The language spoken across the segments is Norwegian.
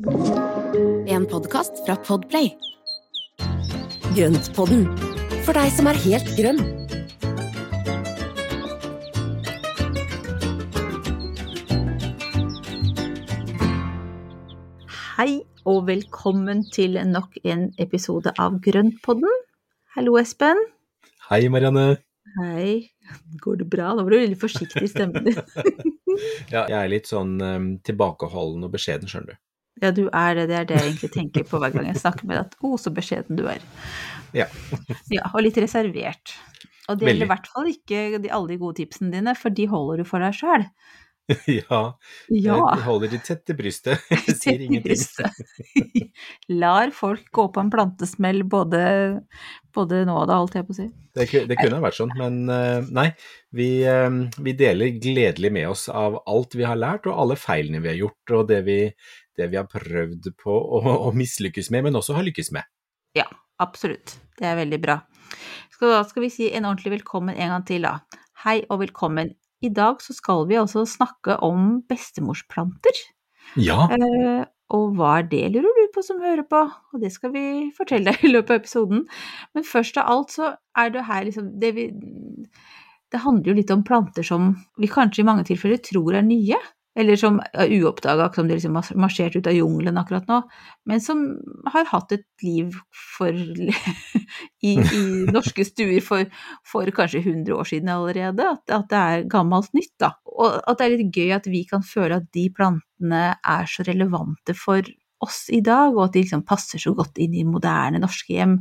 En podkast fra Podplay. Grøntpodden, for deg som er helt grønn. Hei og velkommen til nok en episode av Grøntpodden. Hallo, Espen. Hei, Marianne. Hei. Går det bra? Nå var du veldig forsiktig i stemmen din. Ja, jeg er litt sånn um, tilbakeholden og beskjeden, skjønner du. Ja, du er det. Det er det jeg egentlig tenker på hver gang jeg snakker med deg. At å, så beskjeden du er. Ja. Ja, og litt reservert. Og det gjelder i hvert fall ikke de, alle de gode tipsene dine, for de holder du for deg sjøl. ja. Ja. Jeg holder de tett til brystet. Jeg sier ingenting. Lar folk gå på en plantesmell både, både nå og da, holdt jeg på å si. Det, det kunne ha vært sånn, men uh, nei. Vi, um, vi deler gledelig med oss av alt vi har lært, og alle feilene vi har gjort, og det vi, det vi har prøvd på å, å mislykkes med, men også har lykkes med. Ja, absolutt. Det er veldig bra. Så da skal vi si en ordentlig velkommen en gang til, da. Hei og velkommen. I dag så skal vi altså snakke om bestemorsplanter. Ja. Eh, og hva er det, lurer du på som hører på? Og det skal vi fortelle deg i løpet av episoden. Men først av alt så er det her liksom det vi Det handler jo litt om planter som vi kanskje i mange tilfeller tror er nye. Eller som er uoppdaga, som de liksom har marsjert ut av jungelen akkurat nå. Men som har hatt et liv for i, i norske stuer for, for kanskje 100 år siden allerede. At, at det er gammelt nytt, da. Og at det er litt gøy at vi kan føle at de plantene er så relevante for oss i dag, og at de liksom passer så godt inn i moderne norske hjem.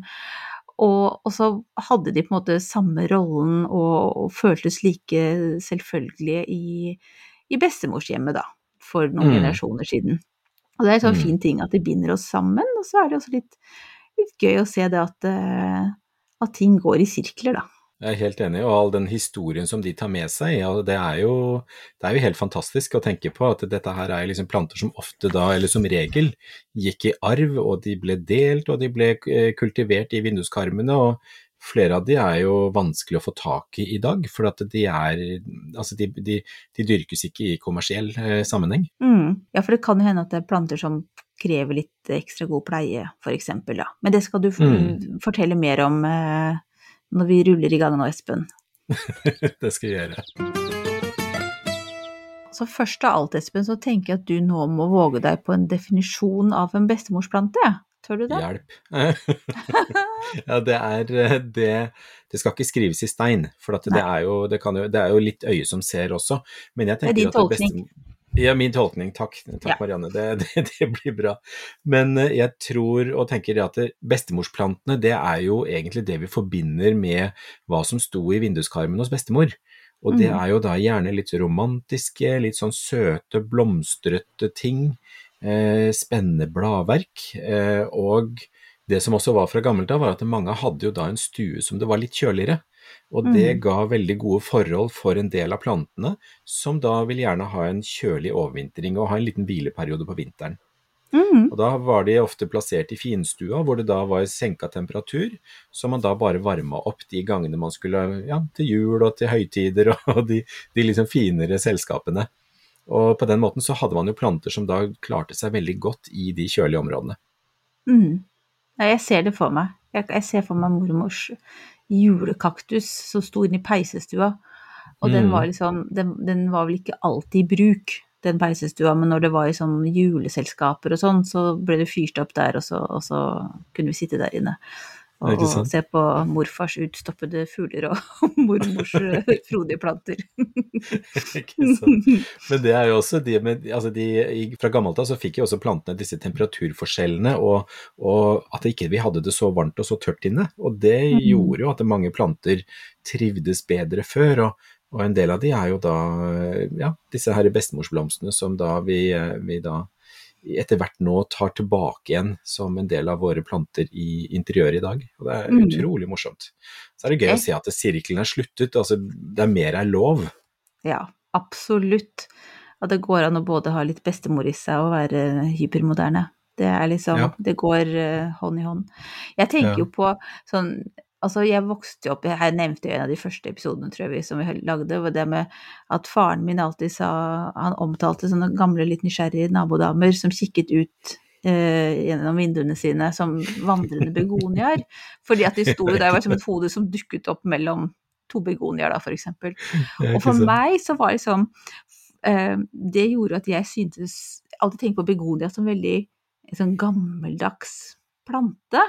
Og, og så hadde de på en måte samme rollen og, og føltes like selvfølgelige i, i bestemorshjemmet, da, for noen Mm. generasjoner siden. Og det er en sånn Mm. fin ting at det binder oss sammen, og så er det også litt, litt gøy å se det at, eh, at ting går i sirkler, da. Jeg er helt enig, og all den historien som de tar med seg, ja, det, er jo, det er jo helt fantastisk å tenke på at dette her er liksom planter som ofte da, eller som regel, gikk i arv, og de ble delt, og de ble eh, kultivert i vinduskarmene, og flere av de er jo vanskelig å få tak i i dag, for at de er, altså de, de, de dyrkes ikke i kommersiell eh, sammenheng. Mm. Ja, for det kan jo hende at det er planter som krever litt ekstra god pleie, for eksempel. Men det skal du Mm. fortelle mer om eh, når vi ruller i gang nå, Espen. det skal vi gjøre. Så først av alt, Espen, så tenker jeg at du nå må våge deg på en definisjon av en bestemorsplante. Tør du det? Hjelp. ja, det er eh, det Det skal ikke skrives i stein, for det, er jo, det, kan jo, det er jo litt øye som ser også. Men jeg Det er din tolkning. Beste, ja, min tolkning. Takk, takk Ja. Marianne. Det, det, det blir bra. Men eh, jeg tror og tenker at bestemorsplantene, det er jo egentlig det vi forbinder med hva som sto i vinduskarmen hos bestemor. Og det Mhm. er jo da gjerne litt romantiske, litt sånn søte, blomstrete ting. Eh, spennende bladverk. Eh, og det som også var fra gammelt av, var at mange hadde jo da en stue som det var litt kjøligere. Og det Mhm. ga veldig gode forhold for en del av plantene, som da vil gjerne ha en kjølig overvintring og ha en liten hvileperiode på vinteren. Mm. Og da var de ofte plassert i finstua, hvor det da var senka temperatur, så man da bare varma opp de gangene man skulle ja, til jul og til høytider og de, de liksom finere selskapene. Og på den måten så hadde man jo planter som da klarte seg veldig godt i de kjølige områdene. Mm. Ja, jeg ser det for meg. Jeg, jeg ser for meg mormors julekaktus som sto inne i peisestua. Og den Mm. var liksom den, den var vel ikke alltid i bruk, den peisestua, men når det var i sånn juleselskaper og sånn, så ble det fyrt opp der, og så, og så kunne vi sitte der inne. Og, og se på morfars utstoppede fugler og mormors eh, frodige planter. Ikke sant? Men det er jo også de med altså de, Fra gammelt av så fikk jo også plantene disse temperaturforskjellene, og, og at ikke vi hadde det så varmt og så tørt inne. Og det Mhm. gjorde jo at mange planter trivdes bedre før. og og en del av de er jo da ja, disse her bestemorsblomstene som da vi, vi da etter hvert nå tar tilbake igjen som en del av våre planter i interiøret i dag. Og det er Mm. utrolig morsomt. Så er det gøy å se at sirkelen er sluttet, altså det er mer er lov. Ja, absolutt. At det går an å både ha litt bestemor i seg og være hypermoderne. Det er liksom Ja. Det går eh, hånd i hånd. Jeg tenker Ja. jo på sånn Altså, jeg vokste opp Jeg nevnte jo en av de første episodene, tror jeg, som vi lagde, var det med at faren min alltid sa Han omtalte sånne gamle, litt nysgjerrige nabodamer som kikket ut eh, gjennom vinduene sine som vandrende begoniaer. Fordi at de sto der var som et hode som dukket opp mellom to begoniaer, da, for eksempel. Og for meg så var liksom eh, Det gjorde at jeg syntes Alltid tenkte på begonia som veldig en sånn gammeldags plante.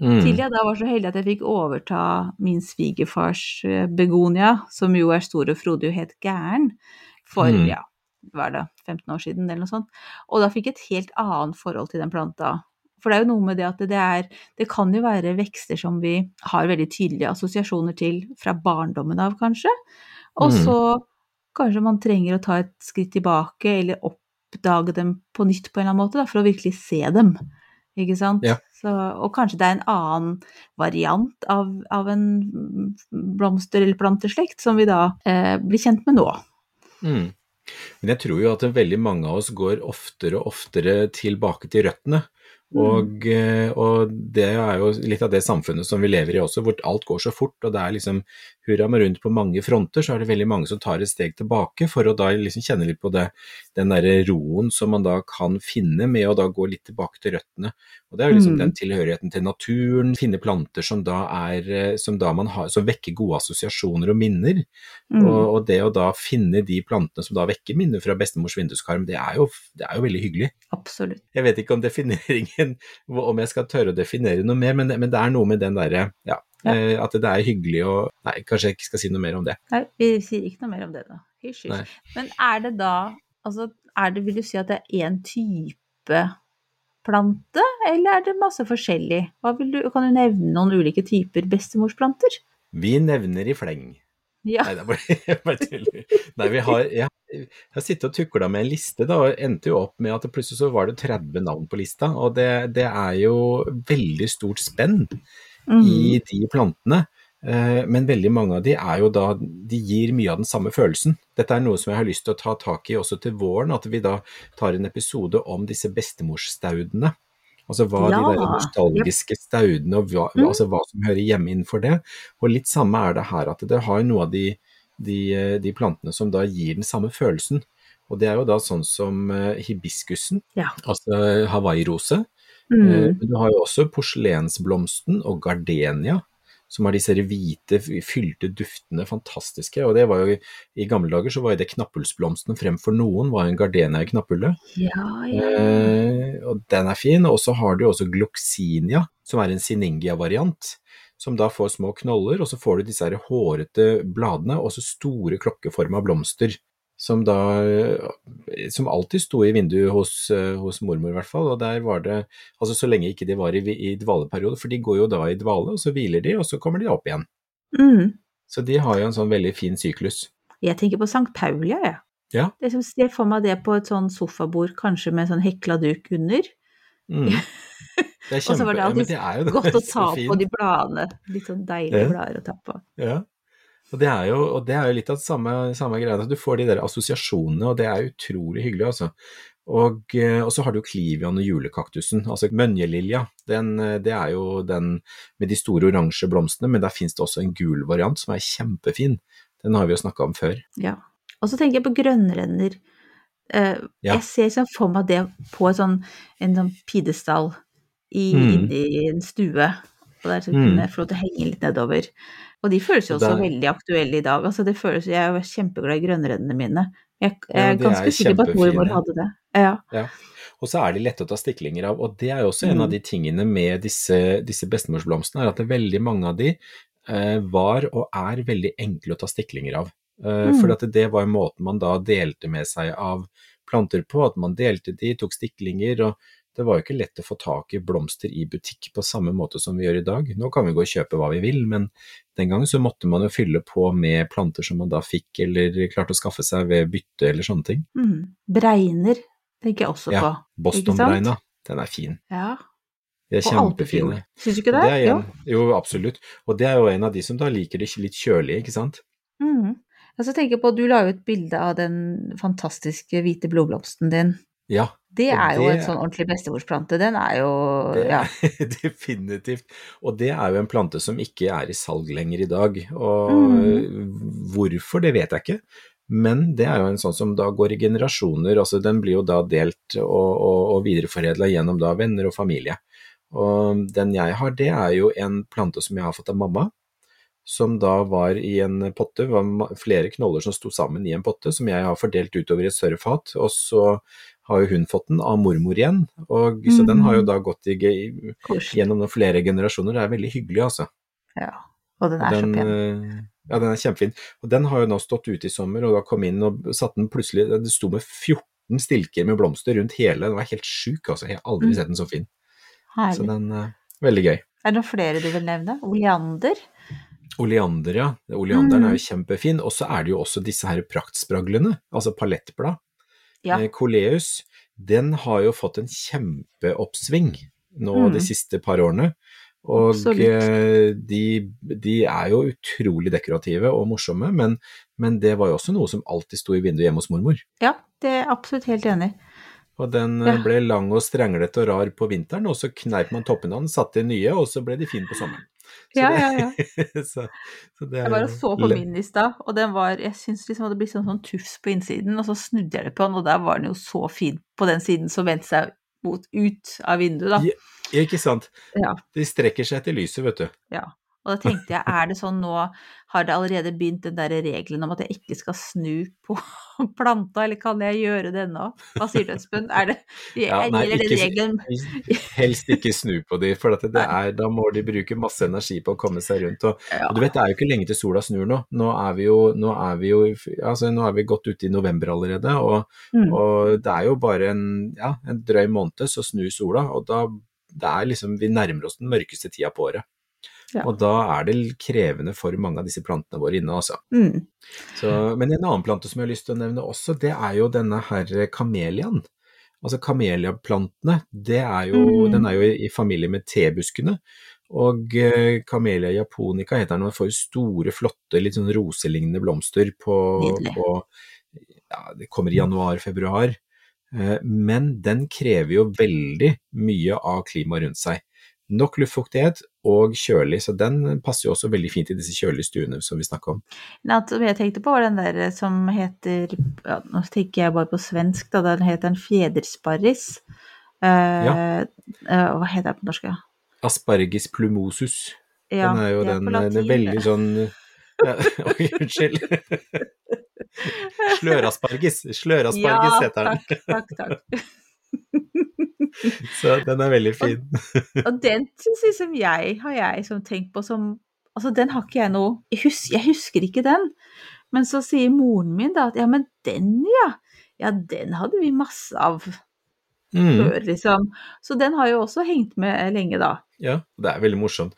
Mm. Til jeg da var så heldig at jeg fikk overta min svigerfars eh, begonia, som jo er stor og frodig og helt gæren, for Mm. ja, hva er det, 15 år siden eller noe sånt. Og da fikk jeg et helt annet forhold til den planta. For det er jo noe med det at det er Det kan jo være vekster som vi har veldig tydelige assosiasjoner til fra barndommen av, kanskje. Og Mm. så kanskje man trenger å ta et skritt tilbake, eller oppdage dem på nytt på en eller annen måte, da, for å virkelig se dem. Ikke sant? Ja. Så, og kanskje det er en annen variant av, av en blomster- eller planteslekt som vi da eh, blir kjent med nå. Mm. Men jeg tror jo at veldig mange av oss går oftere og oftere tilbake til røttene. Og, eh, og det er jo litt av det samfunnet som vi lever i også, hvor alt går så fort, og det er liksom hurra meg rundt på mange fronter, så er det veldig mange som tar et steg tilbake for å da liksom kjenne litt på det, den derre roen som man da kan finne med å da gå litt tilbake til røttene. Og det er jo liksom Mm. den tilhørigheten til naturen, finne planter som da er, eh, som da man har, som vekker gode assosiasjoner og minner. Mm. Og, og det å da finne de plantene som da vekker minner fra bestemors vinduskarm, det er, jo, det er jo veldig hyggelig. Absolutt. Jeg vet ikke om defineringen, om jeg skal tørre å definere noe mer, men, men det er noe med den derre, ja, Ja. eh, at det er hyggelig å Nei, kanskje jeg ikke skal si noe mer om det. Nei, vi sier ikke noe mer om det da. Hysj, hysj. Men er det da Altså, er det, vil du si at det er én type plante, eller er det masse forskjellig? Du, kan du nevne noen ulike typer bestemorsplanter? Vi nevner i fleng. Ja. Nei, det er bare, tuller. Nei, vi har, jeg, jeg har sittet og tukla med en liste, da, og endte jo opp med at det plutselig så var det 30 navn på lista. Og det, det er jo veldig stort spenn mm. i de plantene. Eh, Men veldig mange av de er jo da, de gir mye av den samme følelsen. Dette er noe som jeg har lyst til å ta tak i også til våren, at vi da tar en episode om disse bestemorsstaudene. Altså hva de der nostalgiske staudene, og hva, Mm. altså hva som hører hjemme innenfor det. Og litt samme er det her, at det har noe av de, de, eh, de plantene som da gir den samme følelsen. Og det er jo da sånn som eh, hibiskusen, Ja. altså hawaii-rose. Mm. Du har jo også porselensblomsten og gardenia, som har disse hvite, fylte duftene fantastiske. Og det var jo i gamle dager så var jo det knapphullsblomsten fremfor noen, var en gardenia i knapphullet. Ja, ja. Eh, og den er fin. Og så har du også gloxinia, som er en siningia-variant. Som da får små knoller, og så får du disse her hårete bladene, og så store klokkeforma blomster. Som da Som alltid sto i vinduet hos, eh, hos mormor, i hvert fall. Og der var det Altså så lenge ikke de var i, i dvaleperiode, for de går jo da i dvale, og så hviler de, og så kommer de opp igjen. Mm. Så de har jo en sånn veldig fin syklus. Jeg tenker på Sankt Paulia, jeg. Ja. Det som ser for meg det på et sånn sofabord, kanskje med en sånn hekla duk under. Mm. Det er Og så var det ja, alltid det er Godt å ta på de bladene. Litt sånn deilige Ja. blader å ta på. Ja. Og det er jo, og det er jo litt av det samme, samme greia, at du får de der assosiasjonene, og det er utrolig hyggelig, altså. Og, eh, og så har du jo klivian og julekaktusen, altså mønjelilja. Den, eh, det er jo den med de store oransje blomstene, men der finnes det også en gul variant som er kjempefin. Den har vi jo snakka om før. Ja. Og så tenker jeg på grønnrenner. Uh, Ja. Jeg ser liksom for meg det på sånn, en sånn pidestall i, Mm. inni en stue. Og der så Mm. kunne jeg få lov til å henge litt nedover. Og de føles jo også der- veldig aktuelle i dag. Altså det føles, jeg er kjempeglad i grønnrennene mine. Jeg, jeg Ja, er ganske er sikker på at mormor hadde det. Ja. Og så er de lette å ta stiklinger av, og det er jo også en av Mm. de tingene med disse, disse bestemorsblomstene, er at det er veldig mange av de eh, var og er veldig enkle å ta stiklinger av. Eh, Mm. For at det var måten man da delte med seg av planter på, at man delte de, tok stiklinger, og det var jo ikke lett å få tak i blomster i butikk på samme måte som vi gjør i dag. Nå kan vi gå og kjøpe hva vi vil, men den gangen så måtte man jo fylle på med planter som man da fikk eller klarte å skaffe seg ved bytte eller sånne ting. Mm. Bregner tenker jeg også Ja, på. Boston-bregna, den er fin. Ja. De er kjempefine. Syns du ikke det? det er Jo. jo, absolutt. Og det er jo en av de som da liker det litt kjølig, ikke sant? Mm. Og tenker på, Du la jo ut bilde av den fantastiske hvite blodblomsten din. Ja, Det er jo det- en sånn ordentlig bestemorsplante. Den er jo det, ja. definitivt. Og det er jo en plante som ikke er i salg lenger i dag. Og Mm. hvorfor, det vet jeg ikke. Men det er jo en sånn som da går i generasjoner, altså den blir jo da delt og, og, og videreforedla gjennom da venner og familie. Og den jeg har, det er jo en plante som jeg har fått av mamma, som da var i en potte, det var flere knoller som sto sammen i en potte, som jeg har fordelt utover i et større fat. Og så har jo hun fått den av mormor igjen, og så den har jo da gått i, gjennom flere generasjoner. Det er veldig hyggelig, altså. Ja, og den er den, så pen. eh, Ja, den er kjempefin. Og den har jo nå stått ute i sommer, og da kom inn og satte den plutselig Det sto med 14 stilker med blomster rundt hele, den var helt sjuk, altså. Jeg har aldri Mm. sett den så fin. Herlig. Så den er veldig gøy. Er det noen flere du vil nevne? Oleander? Oleander, ja. Oleanderen Mm. er jo kjempefin. Og så er det jo også disse her praktspraglene, altså palettblad. Ja. Eh, Coleus, den har jo fått en kjempeoppsving nå Mm. de siste par årene. Og eh, de, de er jo utrolig dekorative og morsomme, men, men det var jo også noe som alltid sto i vinduet hjemme hos mormor. Ja, det er jeg absolutt helt enig. Og den eh, Ja. ble lang og strenglete og rar på vinteren, og så kneip man toppen av den, satte inn nye, og så ble de fine på sommeren. Så Ja, ja, ja. så, så det Jeg bare så på min i stad, og den var Jeg syns liksom det ble sånn, sånn tufs på innsiden, og så snudde jeg det på den, og der var den jo så fin på den siden som vendte seg mot ut av vinduet, da. Ja. Ikke sant. Ja. De strekker seg etter lyset, vet du. Og da tenkte jeg, er det sånn nå, har det allerede begynt den der regelen om at jeg ikke skal snu på planta, eller kan jeg gjøre det ennå? Hva sier du, Espen? Er det, Ja, nei, ikke- regelen? Helst ikke snu på de, for at det er, da må de bruke masse energi på å komme seg rundt. Og, Ja. og du vet, det er jo ikke lenge til sola snur nå. Nå er vi jo, nå er vi jo altså, nå er vi godt ute i november allerede, og, Mm. og det er jo bare en, ja, en drøy måned så snur sola, og da det er liksom, vi nærmer oss den mørkeste tida på året. Ja. Og da er det krevende for mange av disse plantene våre inne, altså. Mm. Så, men en annen plante som jeg har lyst til å nevne også, det er jo denne her kameliaen. Altså kameliaplantene, det er jo, Mm. den er jo i, familie med tebuskene. Og eh, Camellia japonica heter den, og får store, flotte, litt sånn roselignende blomster på, på ja, Det kommer i januar-februar. Eh, men den krever jo veldig mye av klimaet rundt seg. Nok luftfuktighet og kjølig, så den passer jo også veldig fint i disse kjølige stuene som vi snakker om. Nei, som jeg tenkte på, var den der som heter ja, Nå tenker jeg bare på svensk, da. Den heter en fjedersparris. Eh, Ja. eh, hva heter den på norsk? Ja? Aspargis plumosus. Ja, den er jo den, på den er veldig sånn ja, Oi, unnskyld. Sløraspargis. Sløraspargis ja, heter den. Takk, takk, takk. Så den er veldig fin. Og den syns liksom jeg, har jeg som tenkt på som Altså, den har ikke jeg noe jeg husker, jeg husker ikke den. Men så sier moren min da at ja, men den, ja. Ja, den hadde vi masse av Mm, før, liksom. Så den har jo også hengt med lenge, da. ja, det er veldig morsomt.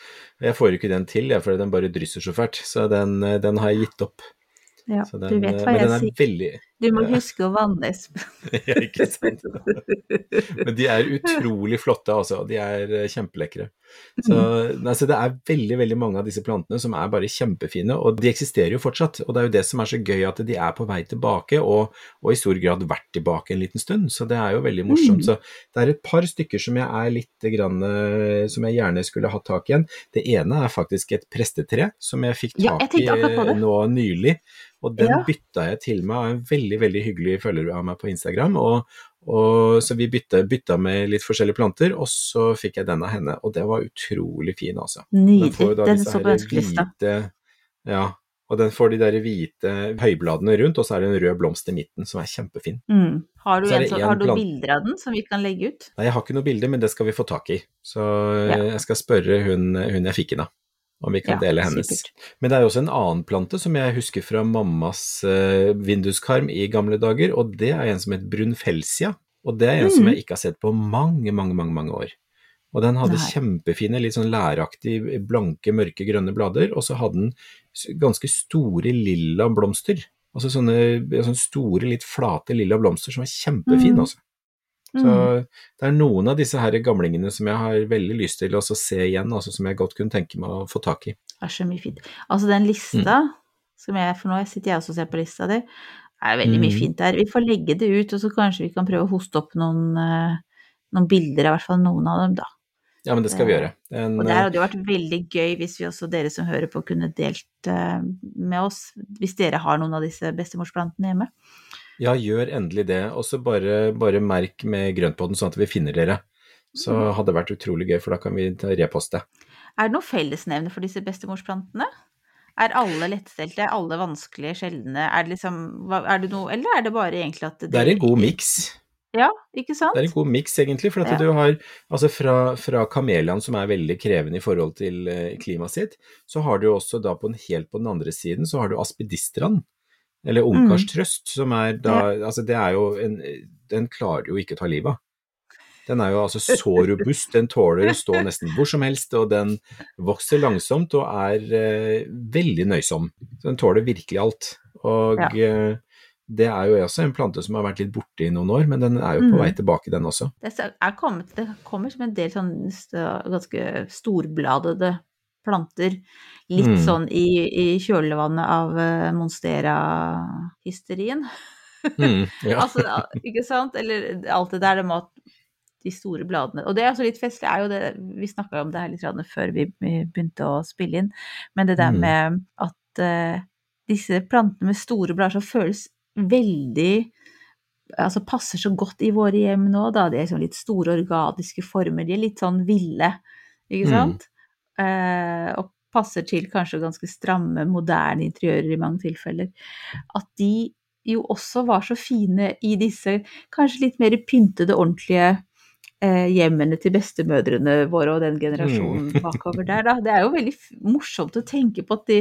Jeg får ikke den til, jeg, for den bare drysser så fælt. Så den, den har jeg gitt opp. Ja, den, du vet hva men jeg den er sier. veldig Du må huske å vanne, Espen. Ja, ikke sant. Men de er utrolig flotte, altså. De er eh, kjempelekre. Så, altså, det er veldig veldig mange av disse plantene som er bare kjempefine, og de eksisterer jo fortsatt. Og det er jo det som er så gøy, at de er på vei tilbake, og, og i stor grad vært tilbake en liten stund. Så det er jo veldig morsomt. Mm. Så det er et par stykker som jeg er litt grann, eh, som jeg gjerne skulle hatt tak i igjen. Det ene er faktisk et prestetre som jeg fikk Ja, tak i det. eh, nå nylig. Og den Ja. bytta jeg til meg av en veldig veldig hyggelig følger av meg på Instagram. Og, og Så vi bytta, bytta med litt forskjellige planter, og så fikk jeg den av henne. Og det var utrolig fin, altså. Den Nydelig. da Den så på ønskelista. Ja, og den får de der hvite høybladene rundt, og så er det en rød blomst i midten som er kjempefin. Mm. Har du, en, så, en har du bilder av den som vi kan legge ut? Nei, jeg har ikke noe bilde, men det skal vi få tak i. Så Ja. jeg skal spørre hun, hun jeg fikk den av, om vi kan Ja, dele hennes. supert. Men det er jo også en annen plante som jeg husker fra mammas uh, vinduskarm i gamle dager, og det er en som heter brunfelsia. Og det er en som Mhm. jeg ikke har sett på mange, mange, mange, mange år. Og den hadde Nei. kjempefine, litt sånn læraktig, blanke, mørke, grønne blader, og så hadde den ganske store lilla blomster. Altså sånne, sånne store, litt flate lilla blomster som var kjempefine, Mhm. altså. Så det er noen av disse her gamlingene som jeg har veldig lyst til å se igjen, altså som jeg godt kunne tenke meg å få tak i. Det er så mye fint. Altså den lista, som jeg, for nå sitter jeg også og ser på lista di, er veldig mye Mhm. fint der. Vi får legge det ut, og så kanskje vi kan prøve å hoste opp noen, eh, noen bilder, i hvert fall noen av dem, da. Ja, men det skal vi gjøre. En, Og det hadde jo vært veldig gøy hvis vi også, dere som hører på, kunne delt med oss, hvis dere har noen av disse bestemorsplantene hjemme. Ja, gjør endelig det. Og så bare, bare, merk med grøntpodden sånn at vi finner dere. Så mm. hadde det vært utrolig gøy, for da kan vi reposte. Er det noe fellesnevne for disse bestemorsplantene? Er alle lettstelte, er alle vanskelige, sjeldne? Er det liksom, er det noe, eller er det bare egentlig at det, det er en god miks. Ja, ikke sant? Det er en god miks, egentlig. For at ja. du har altså fra, fra kameliaen, som er veldig krevende i forhold til uh, klimaet sitt, så har du også da på den, helt på den andre siden, så har du aspidistran. Eller ungkarstrøst, mm. som er da. Altså, det er jo en Den klarer jo ikke å ta livet av. Den er jo altså så robust, den tåler å stå nesten hvor som helst, og den vokser langsomt og er eh, veldig nøysom. Så den tåler virkelig alt. Og ja. eh, det er jo også en plante som har vært litt borte i noen år, men den er jo på mm. vei tilbake, den også. Det, kommet, det kommer som en del sånn ganske storbladede planter. Litt mm. sånn i, i, kjølvannet av uh, monstera-hysterien. Mm, ja. altså, ikke sant? Eller alt det der med at de store bladene. Og det er også litt festlig, er jo det Vi snakka om det her litt før vi begynte å spille inn, men det der mm. med at uh, disse plantene med store blader som føles veldig Altså passer så godt i våre hjem nå, da. De er liksom litt store organiske former. De er litt sånn ville, ikke mm. sant? Mm. Eh, og passer til kanskje ganske stramme, moderne interiører i mange tilfeller. At de jo også var så fine i disse kanskje litt mer pyntede, ordentlige eh, hjemmene til bestemødrene våre og den generasjonen mm. bakover der, da. Det er jo veldig morsomt å tenke på at, de,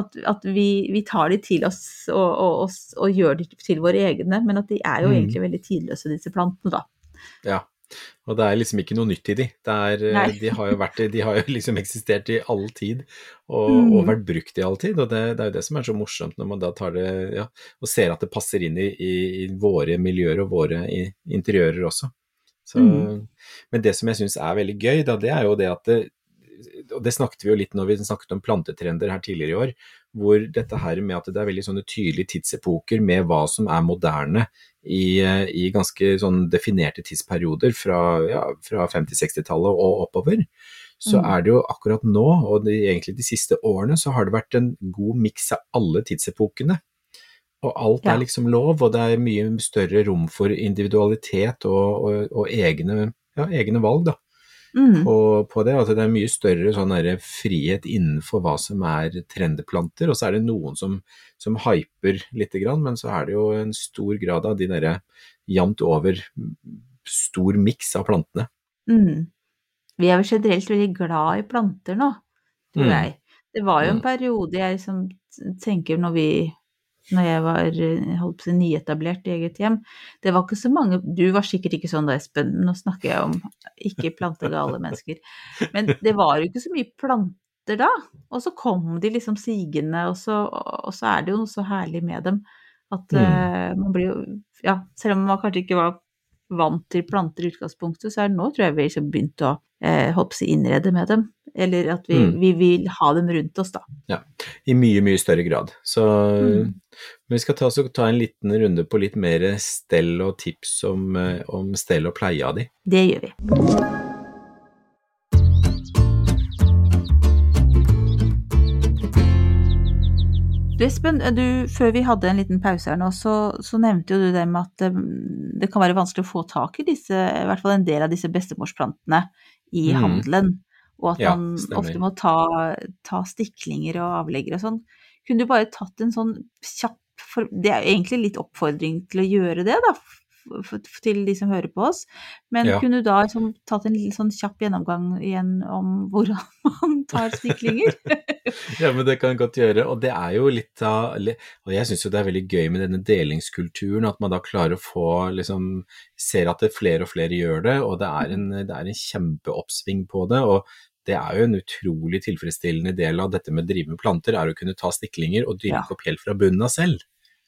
at, at vi, vi, tar de til oss og, og, og, og, gjør de til våre egne, men at de er jo mm. egentlig veldig tidløse, disse plantene, da. Ja. Og det er liksom ikke noe nytt i de. Er, eh, de, har vært, de, har jo liksom eksistert i all tid og, mm. og vært brukt i all tid. Og det, det, er jo det som er så morsomt når man da tar det ja, og ser at det passer inn i, i, i våre miljøer og våre interiører også. Så, mm. Men det som jeg syns er veldig gøy, da, det er jo det at det, og det snakket vi jo litt når vi snakket om plantetrender her tidligere i år, hvor dette her med at det er veldig sånne tydelige tidsepoker med hva som er moderne i, i ganske sånn definerte tidsperioder fra, ja, fra 50-60-tallet og oppover, så mm. er det jo akkurat nå, og de, egentlig de siste årene, så har det vært en god miks av alle tidsepokene. Og alt er liksom lov, og det er mye større rom for individualitet og, og, og egne, ja, egne, valg, da. Mm. På, på, det. Altså det er mye større sånn frihet innenfor hva som er trendeplanter, og så er det noen som, som hyper lite grann, men så er det jo en stor grad av de derre jevnt over stor miks av plantene. Mm. Vi er jo generelt veldig glad i planter nå, tror mm. jeg. Det var jo en mm. periode jeg liksom tenker når vi når jeg var holdt på å nyetablert i eget hjem. Det var ikke så mange Du var sikkert ikke sånn da, Espen, men nå snakker jeg om ikke plantegale mennesker. Men det var jo ikke så mye planter da. Og så kom de liksom sigende, og så, og så er det jo noe så herlig med dem at mm. uh, man blir jo Ja, selv om man kanskje ikke var vant til planter i utgangspunktet, så er det nå tror jeg vi liksom begynt å eh, håper innrede med dem. Eller at vi, mm. vi, vil ha dem rundt oss, da. Ja, i mye, mye større grad. Så mm. vi skal ta, ta, en liten runde på litt mer stell og tips om, eh, om stell og pleie av de. Det gjør vi. Espen, du, før vi hadde en liten pause her nå, så, så, nevnte jo du det med at det, mm, det, kan være vanskelig å få tak i disse, i hvert fall en del av disse bestemorsplantene i mm. handelen, og at ja, man stemmer. ofte må ta, ta, stiklinger og avlegger og sånn. Kunne du bare tatt en sånn kjapp for, Det er egentlig litt oppfordring til å gjøre det, da, til de som hører på oss. Men ja. kunne du da liksom, tatt en sånn kjapp gjennomgang igjen om hvordan man tar stiklinger? ja, men det kan jeg godt gjøre. Og det er jo litt av Og jeg syns jo det er veldig gøy med denne delingskulturen, at man da klarer å få liksom Ser at det flere og flere gjør det, og det er en, det er en kjempeoppsving på det. og det er jo en utrolig tilfredsstillende del av dette med å drive med planter, er å kunne ta stiklinger og dyrke ja. opp helt fra bunnen av selv.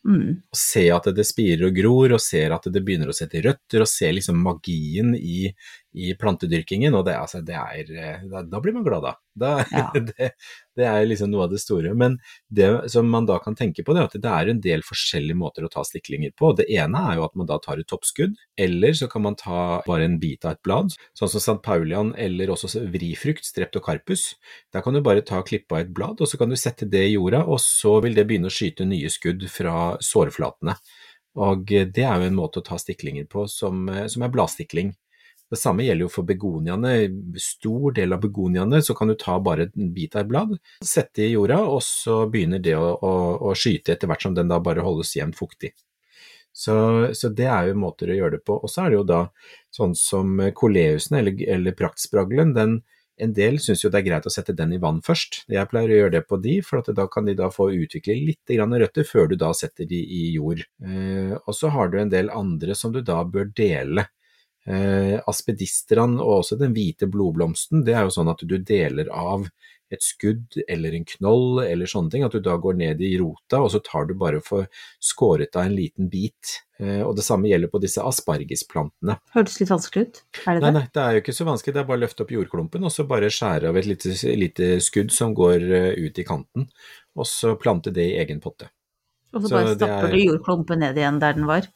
Mm. Og se at det spirer og gror, og ser at det begynner å sette røtter, og se liksom magien i, i plantedyrkingen. Og det, altså, det er, eh, da, da, blir man glad, da. Da, Ja. det, det er liksom noe av det store. Men det som man da kan tenke på, det er at det er en del forskjellige måter å ta stiklinger på. Det ene er jo at man da tar et toppskudd, eller så kan man ta bare en bit av et blad, sånn som St. Paulian eller også vrifrukt, streptokarpus. Der kan du bare ta klippe av et blad, og så kan du sette det i jorda, og så vil det begynne å skyte nye skudd fra sårflatene. Og det er jo en måte å ta stiklinger på som, som er bladstikling. Det samme gjelder jo for begoniaene. Stor del av begoniaene så kan du ta bare en bit av et blad, sette i jorda, og så begynner det å, å, å skyte etter hvert som den da bare holdes jevnt fuktig. Så, så, det er jo måter å gjøre det på. Og så er det jo da sånn som koleusen eller, eller praktspraglen, den, en del syns jo det er greit å sette den i vann først. Jeg pleier å gjøre det på de, for da kan de da få utvikle litt røtter før du da setter de i jord. Eh, og så har du en del andre som du da bør dele. Eh, aspedistran og også den hvite blodblomsten, det er jo sånn at du deler av et skudd eller en knoll eller sånne ting, at du da går ned i rota og så tar du bare for skåret av en liten bit. Eh, og det samme gjelder på disse aspargesplantene. Hørtes litt vanskelig ut. Er det Nei, det? nei, det er jo ikke så vanskelig, det er bare å løfte opp jordklumpen og så bare skjære av et lite, lite skudd som går eh, ut i kanten, og så plante det i egen potte. Og så så bare stapper er- du jordklumpen ned igjen der den var.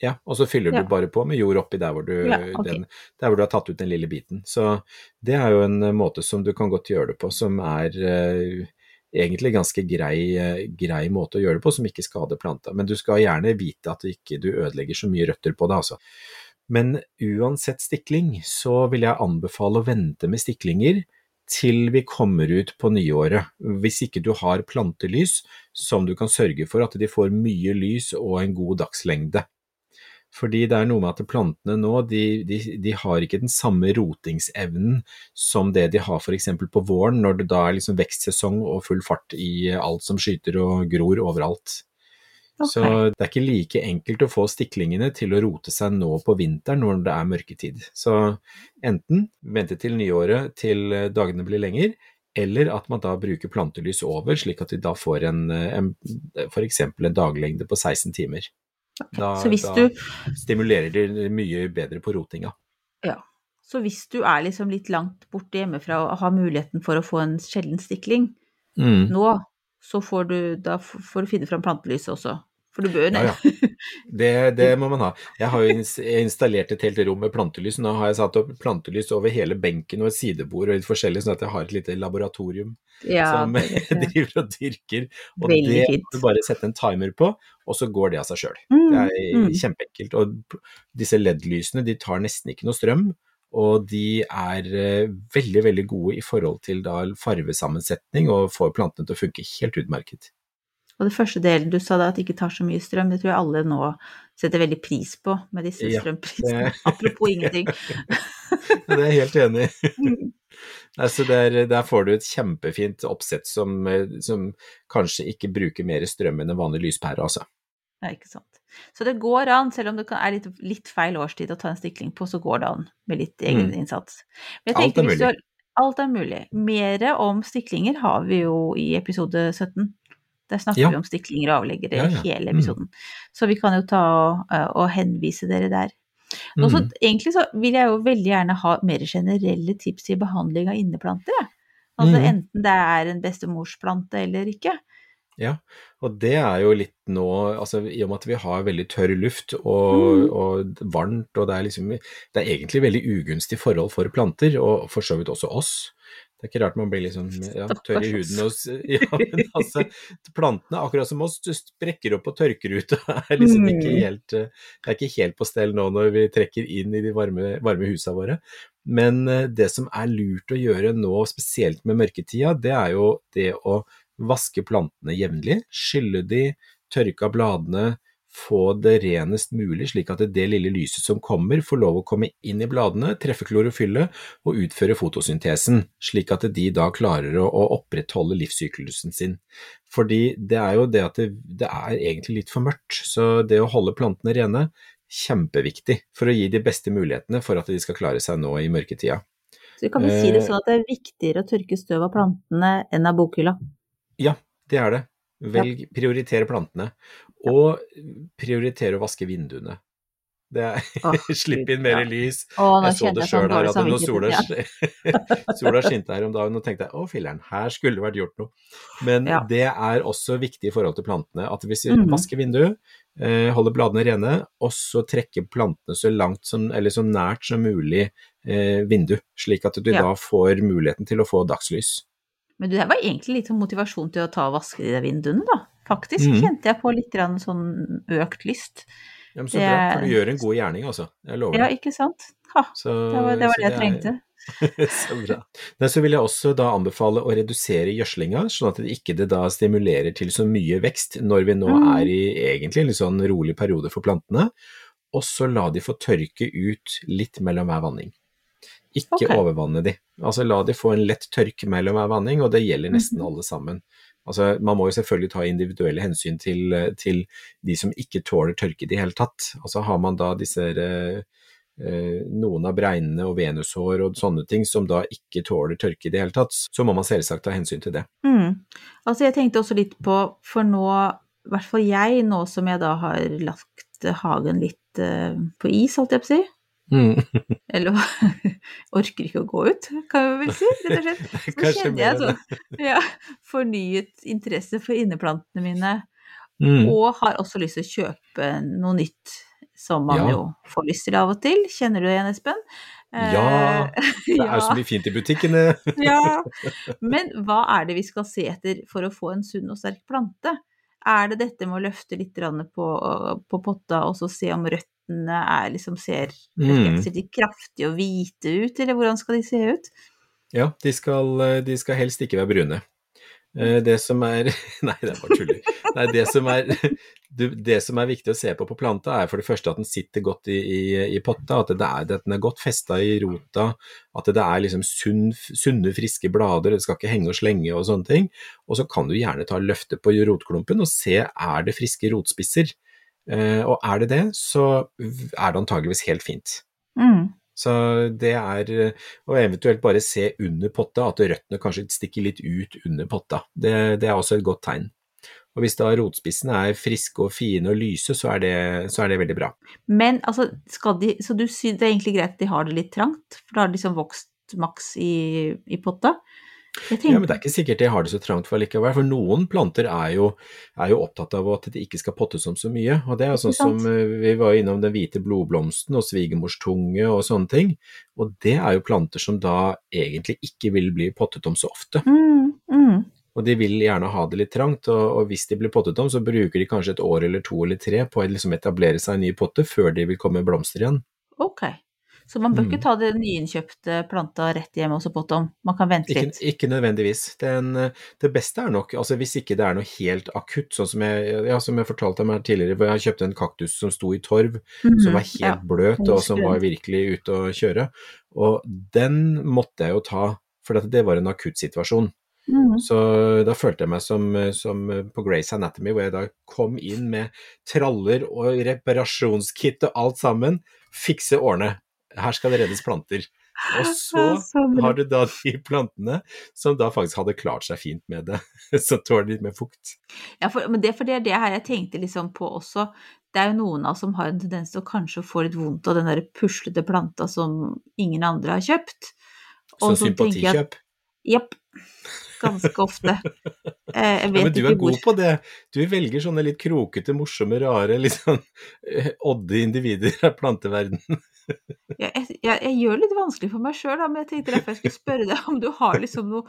Ja, og så fyller Ja. du bare på med jord oppi der hvor, du, Ja, okay. den, der hvor du har tatt ut den lille biten. Så det er jo en eh, måte som du kan godt gjøre det på, som er uh, egentlig ganske grei, uh, grei måte å gjøre det på, som ikke skader planta. Men du skal gjerne vite at du ikke du ødelegger så mye røtter på det, altså. Men uansett stikling, så vil jeg anbefale å vente med stiklinger til vi kommer ut på nyåret, hvis ikke du har plantelys som du kan sørge for at de får mye lys og en god dagslengde. Fordi det er noe med at plantene nå, de, de, de har ikke den samme rotingsevnen som det de har f.eks. på våren, når det da er liksom vekstsesong og full fart i alt som skyter og gror overalt. Så det er ikke like enkelt å få stiklingene til å rote seg nå på vinteren når det er mørketid. Så enten vente til nyåret til dagene blir lengre, eller at man da bruker plantelys over, slik at de da får en, eh, en f.eks. en daglengde på 16 timer. Da, da du stimulerer de mye bedre på rotinga. Ja. Så hvis du er liksom litt langt borte hjemmefra og har muligheten for å få en sjelden stikling Mm. nå, så får du, får du finne fram plantelyset også. For du bør Ja, ja. Det, det må man ha. Jeg har jo installert et helt rom med plantelys. Nå har jeg satt opp plantelys over hele benken og et sidebord og litt forskjellig, sånn at jeg har et lite laboratorium Ja, som driver og dyrker. Og Veldig det fint. må du bare sette en timer på, og så går det av seg sjøl. Mm, Det er mm. kjempeenkelt. Og disse LED-lysene de tar nesten ikke noe strøm, og de er eh, veldig, veldig gode i forhold til da farvesammensetning og får plantene til å funke helt utmerket. Og det første delen du sa da, at det ikke tar så mye strøm, det tror jeg alle nå setter veldig pris på med disse Ja, strømprisene. Apropos ingenting. Det er jeg helt enig i. Mm. Altså der, der får du et kjempefint oppsett som, eh, som kanskje ikke bruker mer strøm enn en vanlig lyspære, altså. Ja, ikke sant. Så det går an, selv om det er litt, litt feil årstid å ta en stikling på, så går det an med litt egen Mm. innsats. Men jeg Alt er mulig. har- Alt er mulig. Mere om stiklinger har vi jo i episode 17. Der snakker Ja. vi om stiklinger og avleggere Ja, ja. hele Mm. episoden. Så vi kan jo ta og, og henvise dere der. Mm. egentlig så vil jeg jo veldig gjerne ha mer generelle tips til behandling av inneplanter. Altså mm. enten det er en bestemorsplante eller ikke. Ja, og det er jo litt nå, altså i og med at vi har veldig tørr luft og, Mm. og varmt, og det er liksom, det er egentlig veldig ugunstige forhold for planter, og for så vidt også oss. Det er ikke rart man blir liksom ja, tørr i huden. Og, ja, men altså, plantene, akkurat som oss, du sprekker opp og tørker ut, og er liksom ikke Mm. helt, eh, det er ikke helt på stell nå når vi trekker inn i de varme, varme husa våre. Men eh, det som er lurt å gjøre nå, spesielt med mørketida, det er jo det å vaske plantene jevnlig, skylle de, tørke av bladene, få det renest mulig, slik at det lille lyset som kommer, får lov å komme inn i bladene, treffe klorofyllet og utføre fotosyntesen, slik at de da klarer å, opprettholde livssyklusen sin. Fordi det er jo det at det, det er egentlig litt for mørkt, så det å holde plantene rene, kjempeviktig for å gi de beste mulighetene for at de skal klare seg nå i mørketida. Så vi kan vel si det Eh. sånn at det er viktigere å tørke støv av plantene enn av bokhylla. Ja, det er det. Velg, prioritere plantene. Og prioritere å vaske vinduene. Det er, oh, Slipp inn mer ja. lys. Oh, Jeg så det sjøl her, hadde noe sola, sola skinte her om dagen, og tenkte jeg å filler'n, her skulle det vært gjort noe. Men Ja. det er også viktig i forhold til plantene, at hvis vi Mhm. vasker vinduet, eh, holder bladene rene, og så trekker plantene så langt som, eller så nært som mulig eh, vindu, slik at du Ja. da får muligheten til å få dagslys. Men det var egentlig litt motivasjon til å ta og vaske de vinduene, da. Faktisk mm. kjente jeg på litt sånn økt lyst. Ja, men så bra, for du Det- gjør en god gjerning, altså. Jeg lover Ja, ikke sant? Ha, Så, det var det, var det jeg er- trengte. så bra. Nei, så vil jeg også da anbefale å redusere gjødslinga, sånn at det ikke det da stimulerer til så mye vekst når vi nå Mm. er i egentlig en litt sånn rolig periode for plantene. Og så la de få tørke ut litt mellom hver vanning. Ikke okay. overvanne de. Altså la de få en lett tørk mellom hver vanning, og det gjelder nesten mm. alle sammen. Altså, man må jo selvfølgelig ta individuelle hensyn til, til de som ikke tåler tørke i det hele tatt. Altså har man da disse eh, eh, noen av bregnene og venushår og sånne ting som da ikke tåler tørke i det hele tatt, så må man selvsagt ta hensyn til det. Mm. Altså, jeg tenkte også litt på, for nå, i hvert fall jeg, nå som jeg da har lagt hagen litt eh, på is, holdt jeg på å si, eller orker ikke å gå ut, kan jeg vel si, rett og slett. Så kjenner jeg sånn ja, fornyet interesse for inneplantene mine, Mm. og har også lyst til å kjøpe noe nytt som man Ja. jo får lyst til av og til. Kjenner du det igjen, Espen? Ja, Eh, Det er jo så mye fint i butikkene. ja. Men hva er det vi skal se etter for å få en sunn og sterk plante? Er det dette med å løfte litt på, på potta og så se om røttene er, liksom ser Mm. ser de kraftige og hvite ut, eller hvordan skal de se ut? Ja, de skal, de skal helst ikke være brune. Eh, Det som er Nei, det er bare tuller. Nei, det som er, det som er viktig å se på på planta, er for det første at den sitter godt i, i, i potta, at, det er, at den er godt festa i rota, at det er liksom sunn, sunne, friske blader, det skal ikke henge og slenge og sånne ting. Og så kan du gjerne ta løftet på rotklumpen og se er det friske rotspisser. Eh, Og er det det, så er det antageligvis helt fint. Mm. Så det er Og eventuelt bare se under potta, at røttene kanskje stikker litt ut under potta. Det, det er også et godt tegn. Og hvis da rotspissene er friske og fine og lyse, så er det, så er det veldig bra. Men altså, skal de Så du syns det er egentlig greit at de har det litt trangt, for da har de liksom vokst maks i, i potta? Ja, men det er ikke sikkert jeg har det så trangt for likevel, for noen planter er jo, er jo opptatt av at de ikke skal pottes om så mye. Og det er jo sånn som eh, vi var innom den hvite blodblomsten og svigermorstunge og sånne ting. Og det er jo planter som da egentlig ikke vil bli pottet om så ofte. mm, mm. Og de vil gjerne ha det litt trangt, og, og hvis de blir pottet om, så bruker de kanskje et år eller to eller tre på å liksom etablere seg en ny potte før de vil komme blomster igjen. Ok. Så man bør Mm. ikke ta det nyinnkjøpte planta rett hjem og så potte om? Man kan vente Ikke, litt? ikke nødvendigvis. Den, det beste er nok, altså hvis ikke det er noe helt akutt, sånn som jeg, ja, som jeg fortalte her tidligere, hvor jeg kjøpte en kaktus som sto i torv, som var helt Mhm, ja. bløt og som var virkelig ute å kjøre. Og den måtte jeg jo ta, for det var en akuttsituasjon. Mm. Så da følte jeg meg som, som på Grace Anatomy, hvor jeg da kom inn med traller og reparasjonskit og alt sammen. Fikse årene. Her skal det reddes planter. Og så Så har du da de plantene som da faktisk hadde klart seg fint med det, som tåler litt mer fukt. Ja, for, men det, for det er det her jeg tenkte liksom på også. Det er jo noen av oss som har en tendens til å kanskje få litt vondt av den der puslete planta som ingen andre har kjøpt. Og så sympatikjøp. Jepp. Ganske ofte. Eh, Ja, men du er god på det. Du velger sånne litt krokete, morsomme, rare, litt sånn eh, odde individer av planteverdenen. Jeg, jeg, jeg gjør det litt vanskelig for meg sjøl, men jeg tenkte derfor jeg skulle spørre deg om du har liksom noe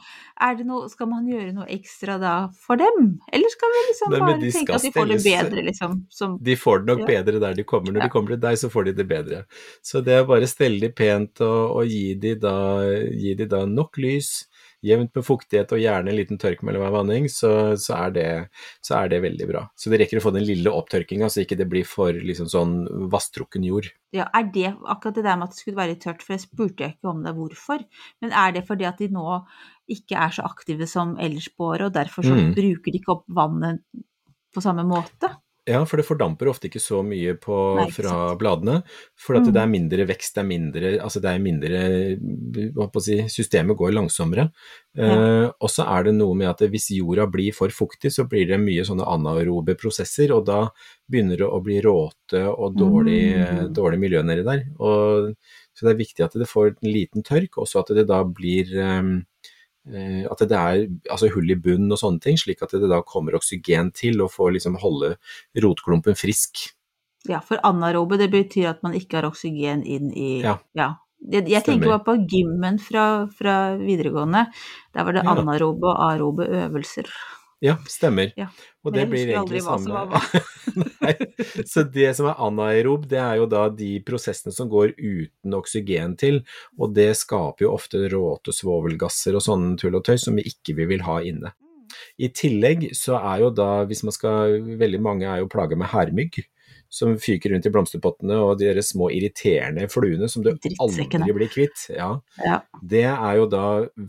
det noe Skal man gjøre noe ekstra da for dem? Eller skal vi liksom bare tenke at de får det bedre, liksom? Som De får det nok Ja. bedre der de kommer. Når Ja. de kommer til deg, så får de det bedre. Så det er bare stelle de pent og, og gi, de da, gi de da nok lys, jevnt med fuktighet og gjerne en liten tørk mellom hver vanning, så, så, er det, så er det veldig bra. Så det rekker å få den lille opptørkinga, så ikke det blir for liksom sånn vasstrukken jord. Ja, er det akkurat det der med at det skulle være litt tørt, for det spurte jeg ikke om det hvorfor. Men er det fordi at de nå ikke er så aktive som ellers på året, og derfor så Mm. bruker de ikke opp vannet på samme måte? Ja, for det fordamper ofte ikke så mye på, Nei, fra sant. bladene. For at Mm. det er mindre vekst, det er mindre Altså det er mindre si Systemet går langsommere. Eh, og så er det noe med at hvis jorda blir for fuktig, så blir det mye sånne anaerobe prosesser, og da begynner det å bli råte og dårlig, Mm. dårlig miljø nedi der. Og, så det er viktig at det får en liten tørk, og så at det da blir Eh, at det er altså hull i bunnen og sånne ting, slik at det da kommer oksygen til og får liksom holde rotklumpen frisk. Ja, for anaerobe, det betyr at man ikke har oksygen inn i Ja. Jeg, jeg tenker bare på gymmen fra, fra videregående. Der var det anarobe anaerobe og aerobe øvelser. Ja, stemmer. Ja, Og det blir egentlig samme. Nei. Så det som er anaerob, det er jo da de prosessene som går uten oksygen til, og det skaper jo ofte råte, svovelgasser og sånne tull og tøy som vi ikke vil ha inne. I tillegg så er jo da, hvis man skal Veldig mange er jo plaga med hærmygg. Som fyker rundt i blomsterpottene, og de der små irriterende fluene som du aldri blir kvitt. Ja. Ja. Det er jo da,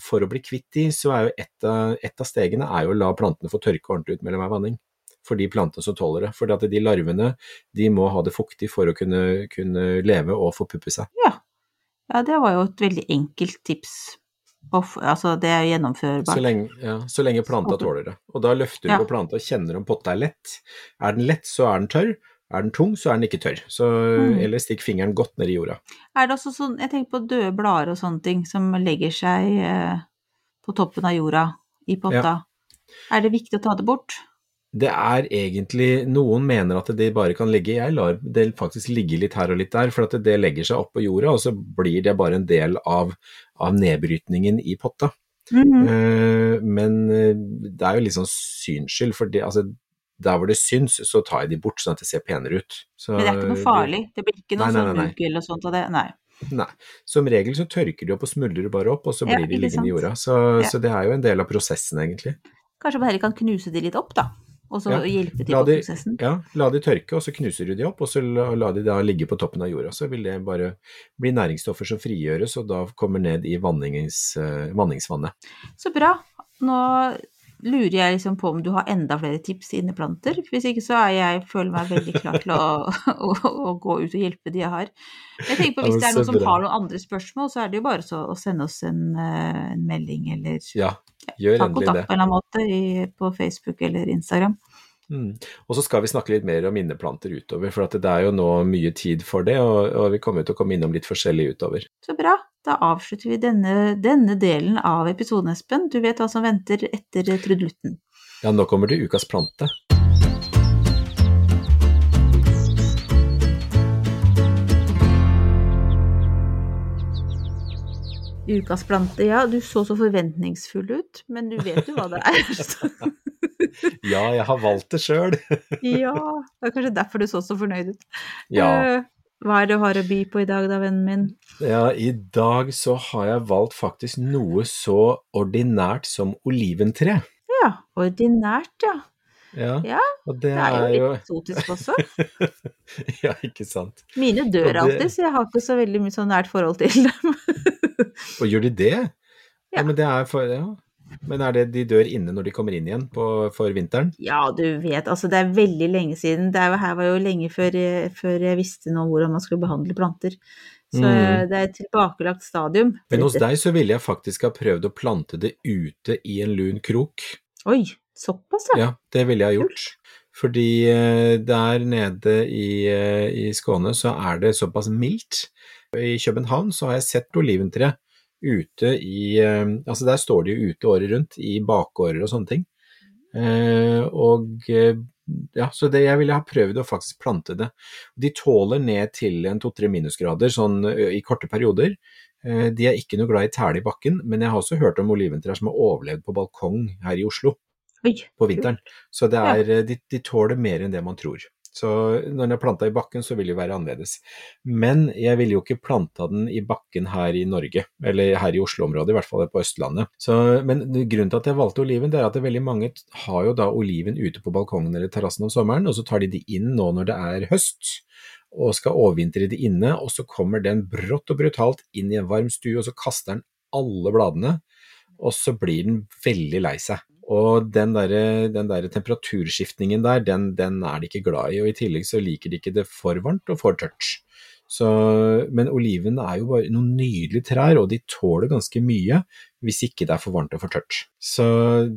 for å bli kvitt de, så er jo et av, et av stegene er jo å la plantene få tørke ordentlig ut mellom hver vanning. For de plantene som tåler det. For de larvene de må ha det fuktig for å kunne, kunne leve og forpuppe seg. ja, det var jo et veldig enkelt tips. Og altså, det er gjennomførbart. Så lenge, ja, så lenge planta tåler det. Og da løfter du Ja. på planta og kjenner om potta er lett. Er den lett, så er den tørr. Er den tung, så er den ikke tørr. Så, Mm. Eller stikk fingeren godt ned i jorda. Er det også sånn, jeg tenker på døde blader og sånne ting som legger seg eh, på toppen av jorda i potta. Er det viktig å ta det bort? Det er egentlig Noen mener at det bare kan ligge Jeg lar det faktisk ligge litt her og litt der, for at det legger seg oppå jorda, og så blir det bare en del av, av nedbrytningen i potta. Mm -hmm. men eh, det er jo litt sånn synsskyld, for det, altså, der hvor det syns, så tar jeg de bort sånn at det ser penere ut. Så Men det er ikke noe farlig? Det blir ikke noe Nei, sånn mugg eller sånt av det? Nei. Nei. Som regel så tørker de opp og smuldrer bare opp, og så Ja, blir de liggende liggende i jorda. Så, Ja. så det er jo en del av prosessen, egentlig. Kanskje man heller kan knuse de litt opp, da? Og så Ja. hjelpe til på de, prosessen? ja, la de tørke, og så knuser du de opp, og så la, la de da ligge på toppen av jorda. Så vil det bare bli næringsstoffer som frigjøres, og da kommer ned i vannings, eh, vanningsvannet. Så bra. Nå lurer jeg liksom på om du har enda flere tips til inneplanter. Hvis ikke så er jeg, føler meg veldig klar til å, å, å gå ut og hjelpe de jeg har. Jeg tenker på Hvis det er noen som har noen andre spørsmål, så er det jo bare så, å sende oss en, eh, en melding eller Ja, gjør ta kontakt på en eller annen måte i, på Facebook eller Instagram. Mm. Og så skal vi snakke litt mer om inneplanter utover, for at det er jo nå mye tid for det, og, og vi kommer til å komme innom litt forskjellig utover. Så bra. Da avslutter vi denne, denne delen av episoden, Espen. Du vet hva som venter etter trudelutten. Ja, nå kommer det ukas plante. Ukas plante, ja. Du så så forventningsfull ut, men du vet jo hva det er. Ja, jeg har valgt det sjøl. ja, det er kanskje derfor du så så fornøyd ut. Ja. Eh, Hva er det du har å by på i dag da, vennen min? ja, i dag så har jeg valgt faktisk noe så ordinært som oliventre. Ja, ordinært, ja. Ja, Ja, det, Det er jo er jo litt eksotisk også. Ja, ikke sant. Mine dør det- alltid, så jeg har ikke så veldig mye så nært forhold til dem. Og gjør de det? Ja, Ja. men det er for ja. Men er det de dør inne når de kommer inn igjen på, for vinteren? Ja, du vet, altså det er veldig lenge siden. Det er her var jo lenge før, før jeg visste noe om hvordan man skulle behandle planter. Så Mm. det er et tilbakelagt stadium. Men hos deg så ville jeg faktisk ha prøvd å plante det ute i en lun krok. Oi, såpass ja. Ja, det ville jeg gjort. Fordi eh, der nede i, eh, i Skåne så er det såpass mildt. I København så har jeg sett oliventre ute i eh, Altså der står de jo ute året rundt i bakgårder og sånne ting. Eh, og ja, så det, jeg ville ha prøvd å faktisk plante det. De tåler ned til en to-tre minusgrader sånn i korte perioder. Eh, de er ikke noe glad i tæle i bakken, men jeg har også hørt om oliventrær som har overlevd på balkong her i Oslo Oi, på vinteren. Så det Ja. er, eh, de, de tåler mer enn det man tror. Så når den er planta i bakken, så vil det være annerledes. Men jeg ville jo ikke planta den i bakken her i Norge, eller her i Oslo-området, i hvert fall på Østlandet. Så, men grunnen til at jeg valgte oliven, det er at det veldig mange har jo da oliven ute på balkongen eller terrassen om sommeren, og så tar de de inn nå når det er høst. Og skal overvintre det inne, og så kommer den brått og brutalt inn i en varm stue, og så kaster den alle bladene, og så blir den veldig lei seg. Og den derre der temperaturskiftningen der, den, den, er de ikke glad i. Og i tillegg så liker de ikke det for varmt og for tørt. Så, men olivene er jo bare noen nydelige trær, og de tåler ganske mye hvis ikke det er for varmt og for tørt. Så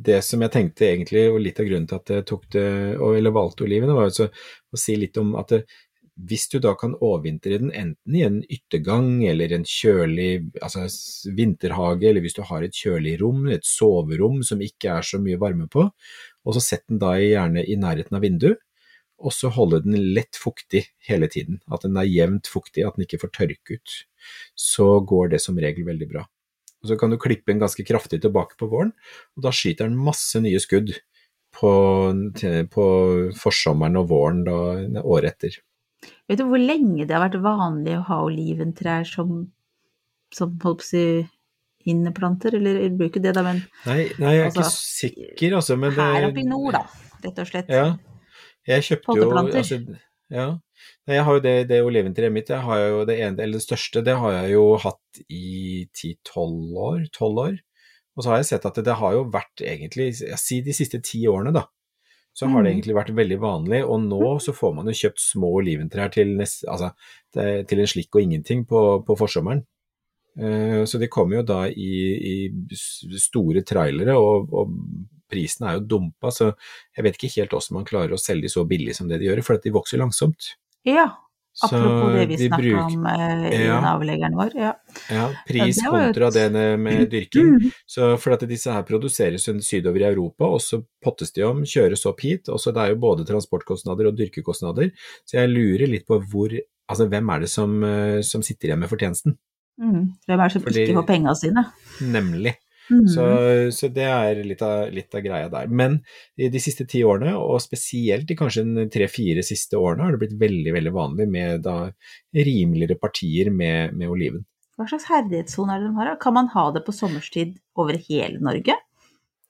det som jeg tenkte egentlig, og litt av grunnen til at jeg det, eller valgte olivene, var å si litt om at det, hvis du da kan overvintre den enten i en yttergang eller en kjølig altså vinterhage, eller hvis du har et kjølig rom, et soverom som ikke er så mye varme på, og så sett den da gjerne i nærheten av vinduet, og så holde den lett fuktig hele tiden, at den er jevnt fuktig, at den ikke får tørke ut, så går det som regel veldig bra. Og Så kan du klippe den ganske kraftig tilbake på våren, og da skyter den masse nye skudd på, på forsommeren og våren da, året etter. Vet du hvor lenge det har vært vanlig å ha oliventrær som, som holdt på å si, inneplanter, eller det blir ikke det da, men Nei, nei jeg er altså, ikke sikker, altså. Men det Her oppe i nord, da, rett og slett. Ja. Jeg kjøpte jo altså, Ja. Jeg har jo det, det oliventreet mitt, jeg har jo det ene, eller det største, det har jeg jo hatt i ti-tolv år. 12 år. Og så har jeg sett at det, det har jo vært egentlig, jeg sier de siste ti årene, da, så har det mm. egentlig vært veldig vanlig. Og nå så får man jo kjøpt små oliventrær til, nest, altså, til en slikk og ingenting på, på forsommeren. Uh, så de kommer jo da i, i store trailere, og, og, prisen er jo dumpa, så jeg vet ikke helt hvordan man klarer å selge de så billig som det de gjør, for de vokser langsomt. Ja, Apropos det vi snakka bruk... om eh, i ja. avleggeren vår. Ja, ja pris det kontra det med dyrking. Mm. Så for at disse her produseres sydover i Europa, og så pottes de om, kjøres opp hit. og så Det er jo både transportkostnader og dyrkekostnader. Så jeg lurer litt på hvor, altså hvem er det som, eh, som sitter igjen med fortjenesten? Mm. Hvem er det som Fordi... ikke får penga sine? Nemlig. Mm. Så, så, det er litt av, litt av, greia der. Men de siste ti årene, og spesielt i kanskje tre-fire siste årene, har det blitt veldig veldig vanlig med da rimeligere partier med, med oliven. Hva slags herdighetssone er det de har? Kan man ha det på sommerstid over hele Norge?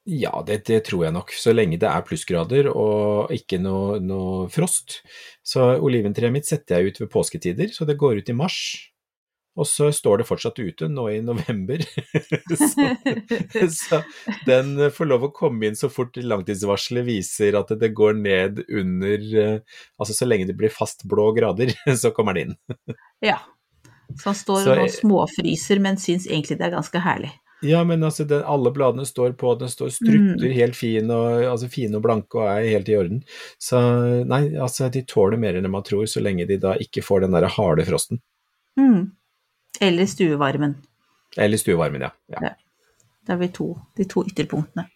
Ja, det, det, tror jeg nok. Så lenge det er plussgrader og ikke noe, noe frost. Så oliventreet mitt setter jeg ut ved påsketider, så det går ut i mars. Og så står det fortsatt ute nå i november. så, så, den får lov å komme inn så fort langtidsvarselet viser at det går ned under eh, Altså så lenge det blir fast blå grader, så kommer den inn. ja. Så han står så, og småfryser, men syns egentlig det er ganske herlig. Ja, men altså den, alle bladene står på, den står strutter mm. helt fin og, altså fine og blanke og er helt i orden. Så nei, altså de tåler mer enn man tror, så lenge de da ikke får den der harde frosten. Mm. Eller stuevarmen. Eller stuevarmen, ja. ja. Da har vi to, de to ytterpunktene.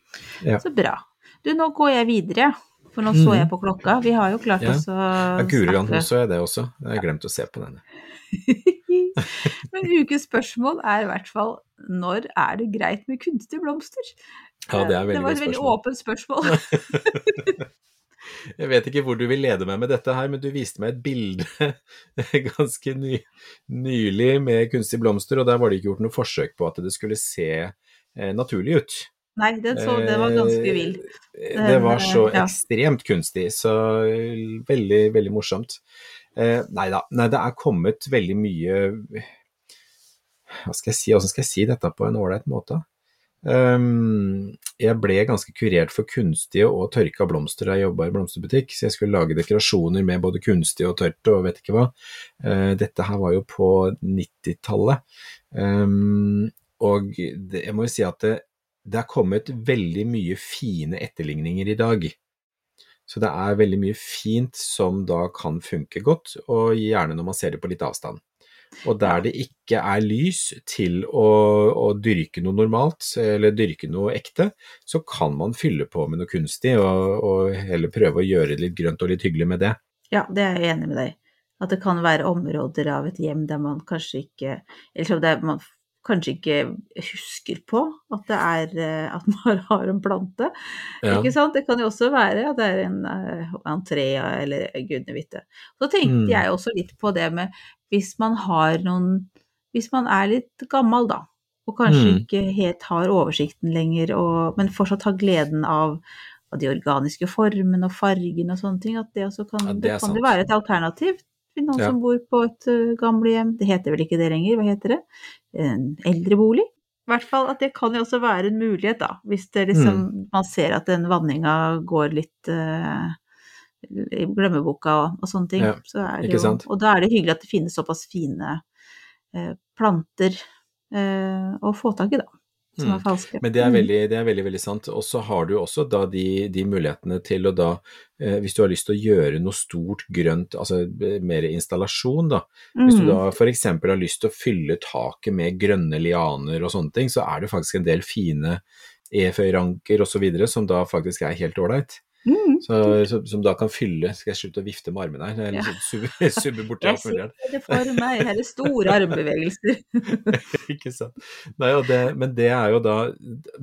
Ja. Så bra. Du, nå går jeg videre, for nå så jeg mm. på klokka. Vi har jo klart ja. oss å ja, Guriland, nå så jeg det også. Jeg har glemt å se på denne. Men ukens spørsmål er i hvert fall når er det greit med kunstige blomster? Ja, det er veldig spørsmål. Det var et veldig åpent spørsmål. Jeg vet ikke hvor du vil lede meg med dette her, men du viste meg et bilde ganske ny, nylig med kunstige blomster, og der var det ikke gjort noe forsøk på at det skulle se eh, naturlig ut. Nei, det, så, det var ganske vill. Eh, det var så ja. ekstremt kunstig, så veldig, veldig morsomt. Eh, nei da, nei, det er kommet veldig mye Hva skal jeg si, hvordan skal jeg si dette på en ålreit måte? Um, jeg ble ganske kurert for kunstige og tørka blomster da jeg jobba i blomsterbutikk, så jeg skulle lage dekorasjoner med både kunstig og tørt og vet ikke hva. Uh, dette her var jo på 90-tallet, um, og jeg må jo si at det, det er kommet veldig mye fine etterligninger i dag. Så det er veldig mye fint som da kan funke godt, og gjerne når man ser det på litt avstand. Og der det ikke er lys til å, å, dyrke noe normalt, eller dyrke noe ekte, så kan man fylle på med noe kunstig, og, og heller prøve å gjøre det litt grønt og litt hyggelig med det. Ja, det er jeg enig med deg At det kan være områder av et hjem der man kanskje ikke Eller der man kanskje ikke husker på at det er eh, at man har en plante. Ja. Ikke sant? Det kan jo også være at det er en uh, entré eller gudene vite. Så tenkte mm. jeg også litt på det med hvis man har noen Hvis man er litt gammel, da, og kanskje mm. ikke helt har oversikten lenger, og, men fortsatt har gleden av, av, de organiske formene og fargene og sånne ting, at det også kan, ja, det, det kan det være et alternativ noen ja. som bor på et gamlehjem. Det heter vel ikke det lenger, hva heter det? En eldrebolig? hvert fall at det kan jo også være en mulighet, da. Hvis det liksom, Mm. man ser at den vanninga går litt uh, i glemmeboka og, og sånne ting. Ja, så er jo? Og da er det hyggelig at det finnes såpass fine eh, planter eh, å få tak i, da. Som Mm. er falske. Men det er Mm. veldig, det er veldig, veldig sant. Og så har du også da de, de mulighetene til å da, eh, hvis du har lyst til å gjøre noe stort grønt, altså eh, mer installasjon da, hvis du Mm. da f.eks. har lyst til å fylle taket med grønne lianer og sånne ting, så er det faktisk en del fine eføyranker osv. som da faktisk er helt ålreit. Mm. Så, som, som da kan fylle Skal jeg slutte å vifte med armene her? Jeg er Ja. liksom subbe, subbe borti Jeg ser det for meg, hele store armbevegelser. ikke sant. Nei, og det, men det er jo da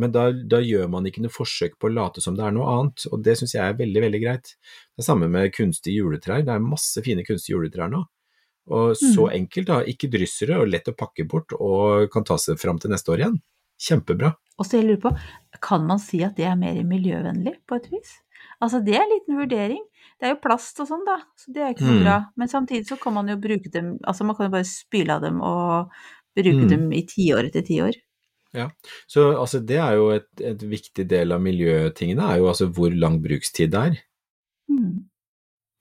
Men da, da gjør man ikke noe forsøk på å late som det er noe annet, og det syns jeg er veldig, veldig greit. Det er samme med kunstige juletrær. Det er masse fine kunstige juletrær nå. Og så enkelt, da. Ikke dryssere og lett å pakke bort, og kan ta seg fram til neste år igjen. Kjempebra. Og så jeg lurer på, kan man si at det er mer miljøvennlig på et vis? Altså det er en liten vurdering. Det er jo plast og sånn da, så det er ikke noe Mm. bra. Men samtidig så kan man jo bruke dem, altså man kan jo bare spyle av dem og bruke Mm. dem i tiår etter tiår. Så altså, det er jo et, et viktig del av miljøtingene, er jo altså hvor lang brukstid det er. Mm.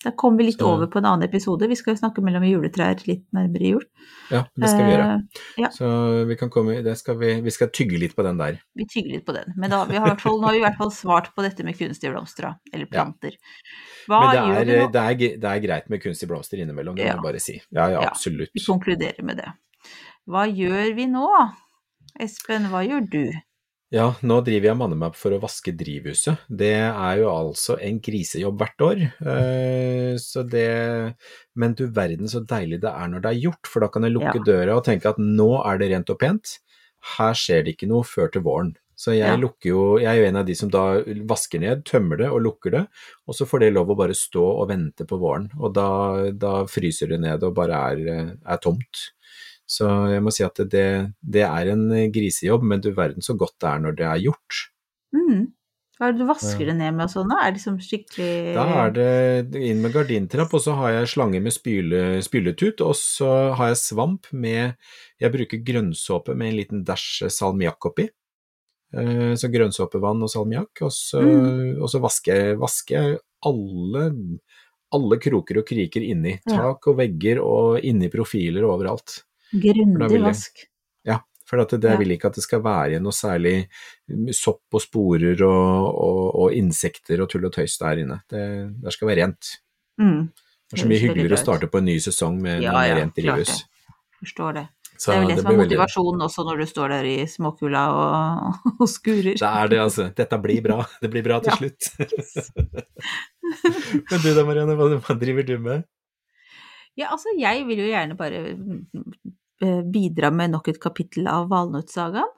Da kommer vi litt Så- over på en annen episode. Vi skal jo snakke mellom juletrær litt nærmere jul. Ja, det skal vi gjøre. Uh, ja. Så vi kan komme det skal vi, vi skal tygge litt på den der. Vi tygger litt på den. Men da, vi har fall, nå har vi i hvert fall svart på dette med kunstige blomster. Eller planter. Hva Men det er, det, er, det er greit med kunstige blomster innimellom, det må jeg bare si. Ja, ja, Ja. absolutt. Vi konkluderer med det. Hva gjør vi nå? Espen, hva gjør du? Ja, nå driver jeg manne meg opp for å vaske drivhuset. Det er jo altså en grisejobb hvert år. Eh, så det Men du verden så deilig det er når det er gjort, for da kan jeg lukke Ja. døra og tenke at nå er det rent og pent. Her skjer det ikke noe før til våren. Så jeg Ja. lukker jo Jeg er jo en av de som da vasker ned, tømmer det og lukker det, og så får det lov å bare stå og vente på våren. Og da, da fryser det ned og bare er, er tomt. Så jeg må si at det, det er en grisejobb, men du verden så godt det er når det er gjort. Mm. Hva er det du vasker det ned med og sånn? da? Er det liksom skikkelig Da er det inn med gardintrapp, og så har jeg slange med spyle, spyletut, og så har jeg svamp med Jeg bruker grønnsåpe med en liten dæsj salmiakk oppi. Eh, Så grønnsåpevann og salmiakk, og så, Mm. og så vasker jeg, vasker alle, alle kroker og kriker inni. Tak og vegger og inni profiler og overalt. Grundig vask? Ja, for det, Ja. jeg vil ikke at det skal være noe særlig sopp og sporer og, og, og insekter og tull og tøys der inne. Det, det skal være rent. Mm. Det er så mye hyggeligere å starte på en ny sesong med, Ja, ja, rent drivhus. Forstår det. Så det er vel det, som er motivasjonen veldig- også når du står der i småkulda og, og skurer. Det er det, altså. Dette blir bra. Det blir bra til Ja. slutt. Men du da, Marianne, hva, hva driver du med? Ja, altså, jeg vil jo gjerne bare bidra med nok et kapittel av Valnøttsagaen.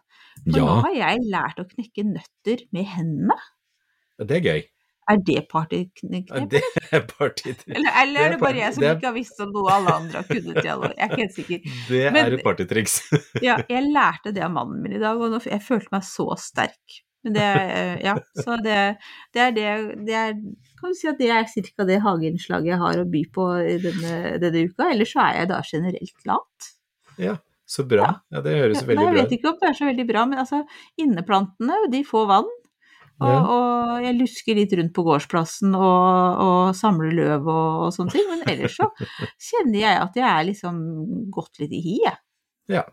For nå har jeg lært å knekke nøtter med hendene. det er gøy. Er det Ja, partyknep? Det er partytriks. Eller, eller er det bare jeg som er- ikke har visst om noe alle andre har kunnet i alle år? Jeg er ikke helt sikker. Det Men- er et partytriks. Ja, jeg lærte det av mannen min i dag, og jeg følte meg så sterk. Men det, eh, ja, så det, det er det, det er, kan du si at det er cirka det hageinnslaget jeg har å by på denne, denne uka, ellers så er jeg da generelt lat. Ja, så bra. Ja, det høres veldig jeg vet ikke om det er så veldig bra, men altså, inneplantene, de får vann. Og, Ja. og jeg lusker litt rundt på gårdsplassen og, og samler løv og, og sånne ting, men ellers så kjenner jeg at jeg er liksom gått litt i hi, jeg. Ja.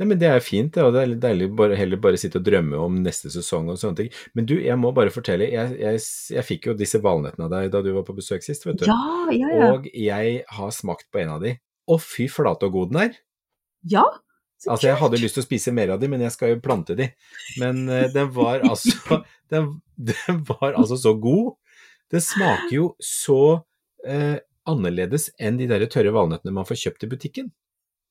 Nei, men Det er fint, det, og det er litt deilig bare, heller bare sitte og drømme om neste sesong og sånne ting. Men du, jeg må bare fortelle, jeg, jeg, jeg fikk jo disse valnøttene av deg da du var på besøk sist, vet du. Ja, ja, ja. Og jeg har smakt på en av de. Å, fy flate og god den er! Ja, så Altså, jeg hadde lyst til å spise mer av de, men jeg skal jo plante de. Men uh, den var altså den, den var altså så god. Det smaker jo så uh, annerledes enn de der tørre valnøttene man får kjøpt i butikken.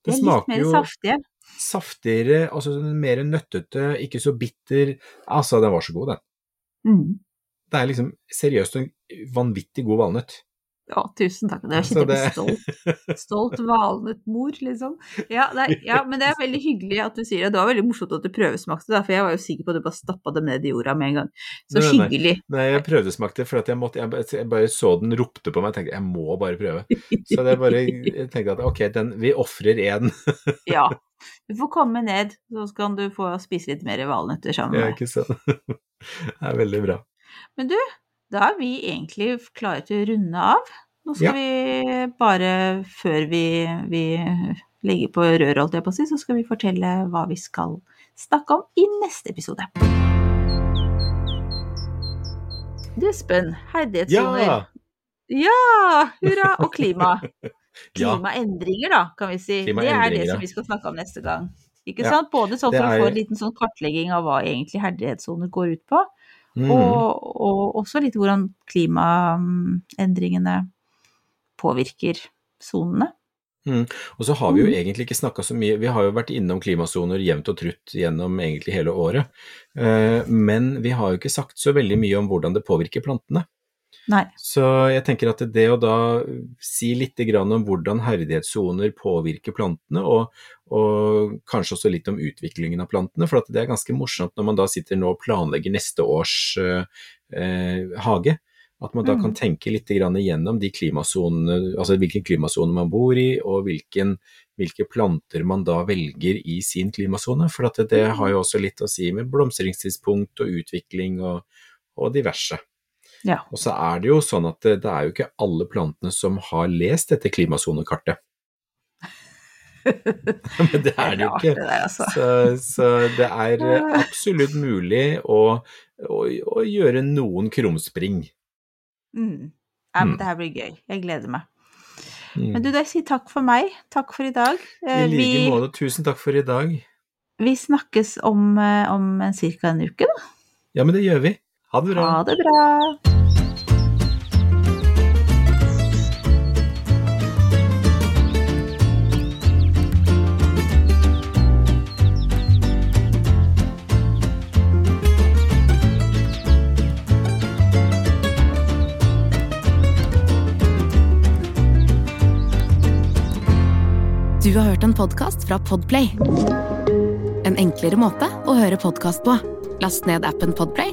De Det er smaker jo saftige. saftigere, altså mer nøttete, ikke så bitter. Altså, den var så god, den. Mm. Det er liksom seriøst en vanvittig god valnøtt. Å, tusen takk. Det er skikkelig jeg det- stolt. Stolt mor, liksom. Ja, er, ja, men det er veldig hyggelig at du sier det. Det var veldig morsomt at du prøvesmakte, for jeg var jo sikker på at du bare stappa dem ned i jorda med en gang. Så Nei, nei, hyggelig. Nei, jeg prøvesmakte for jeg måtte Jeg bare, jeg bare så den ropte på meg og tenkte jeg må bare prøve. Så det bare jeg tenkte at ok, den, vi ofrer én. Ja. Du får komme ned, så kan du få spise litt mer valnøtter sammen med meg. ikke sant. Det er veldig bra. Men du, da er vi egentlig klare til å runde av. Nå skal Ja. vi bare, før vi, vi legger på røret, holdt jeg på å si, så skal vi fortelle hva vi skal snakke om i neste episode. Du Espen, herdighetssoner. Ja! Ja! Hurra! Og klima. Klimaendringer, da, kan vi si. Det er det som vi skal snakke om neste gang. Ikke sant? Både sånn for å få en liten sånn kartlegging av hva egentlig herdighetssoner går ut på, Mm. og, og også litt hvordan klimaendringene påvirker sonene. Og så har vi jo Mm. egentlig ikke snakka så mye Vi har jo vært innom klimasoner jevnt og trutt gjennom egentlig hele året. Eh, Men vi har jo ikke sagt så veldig mye om hvordan det påvirker plantene. Nei. Så jeg tenker at det å da si litt grann om hvordan herdighetssoner påvirker plantene, og, og kanskje også litt om utviklingen av plantene, for at det er ganske morsomt når man da sitter nå og planlegger neste års eh, eh, hage. At man da kan Mhm. tenke litt igjennom altså hvilken klimasone man bor i, og hvilken, hvilke planter man da velger i sin klimasone. For at det har jo også litt å si med blomstringstidspunkt og utvikling og, og diverse. Ja. Og så er det jo sånn at det, det er jo ikke alle plantene som har lest dette klimasonekartet. Men det er det jo ikke. altså. Så, så det er eh, absolutt mulig å, å, å gjøre noen krumspring. Mm. Ja, Mm. det her blir gøy. Jeg gleder meg. Mm. Men du, da sier takk for meg. Takk for i dag. Eh, I like måte, tusen takk for i dag. vi snakkes om, eh, om ca. en uke, da. Ja, men det gjør vi. Ha det bra. Ha det bra. Du har hørt en podkast fra Podplay. En enklere måte å høre podkast på. Last ned appen Podplay,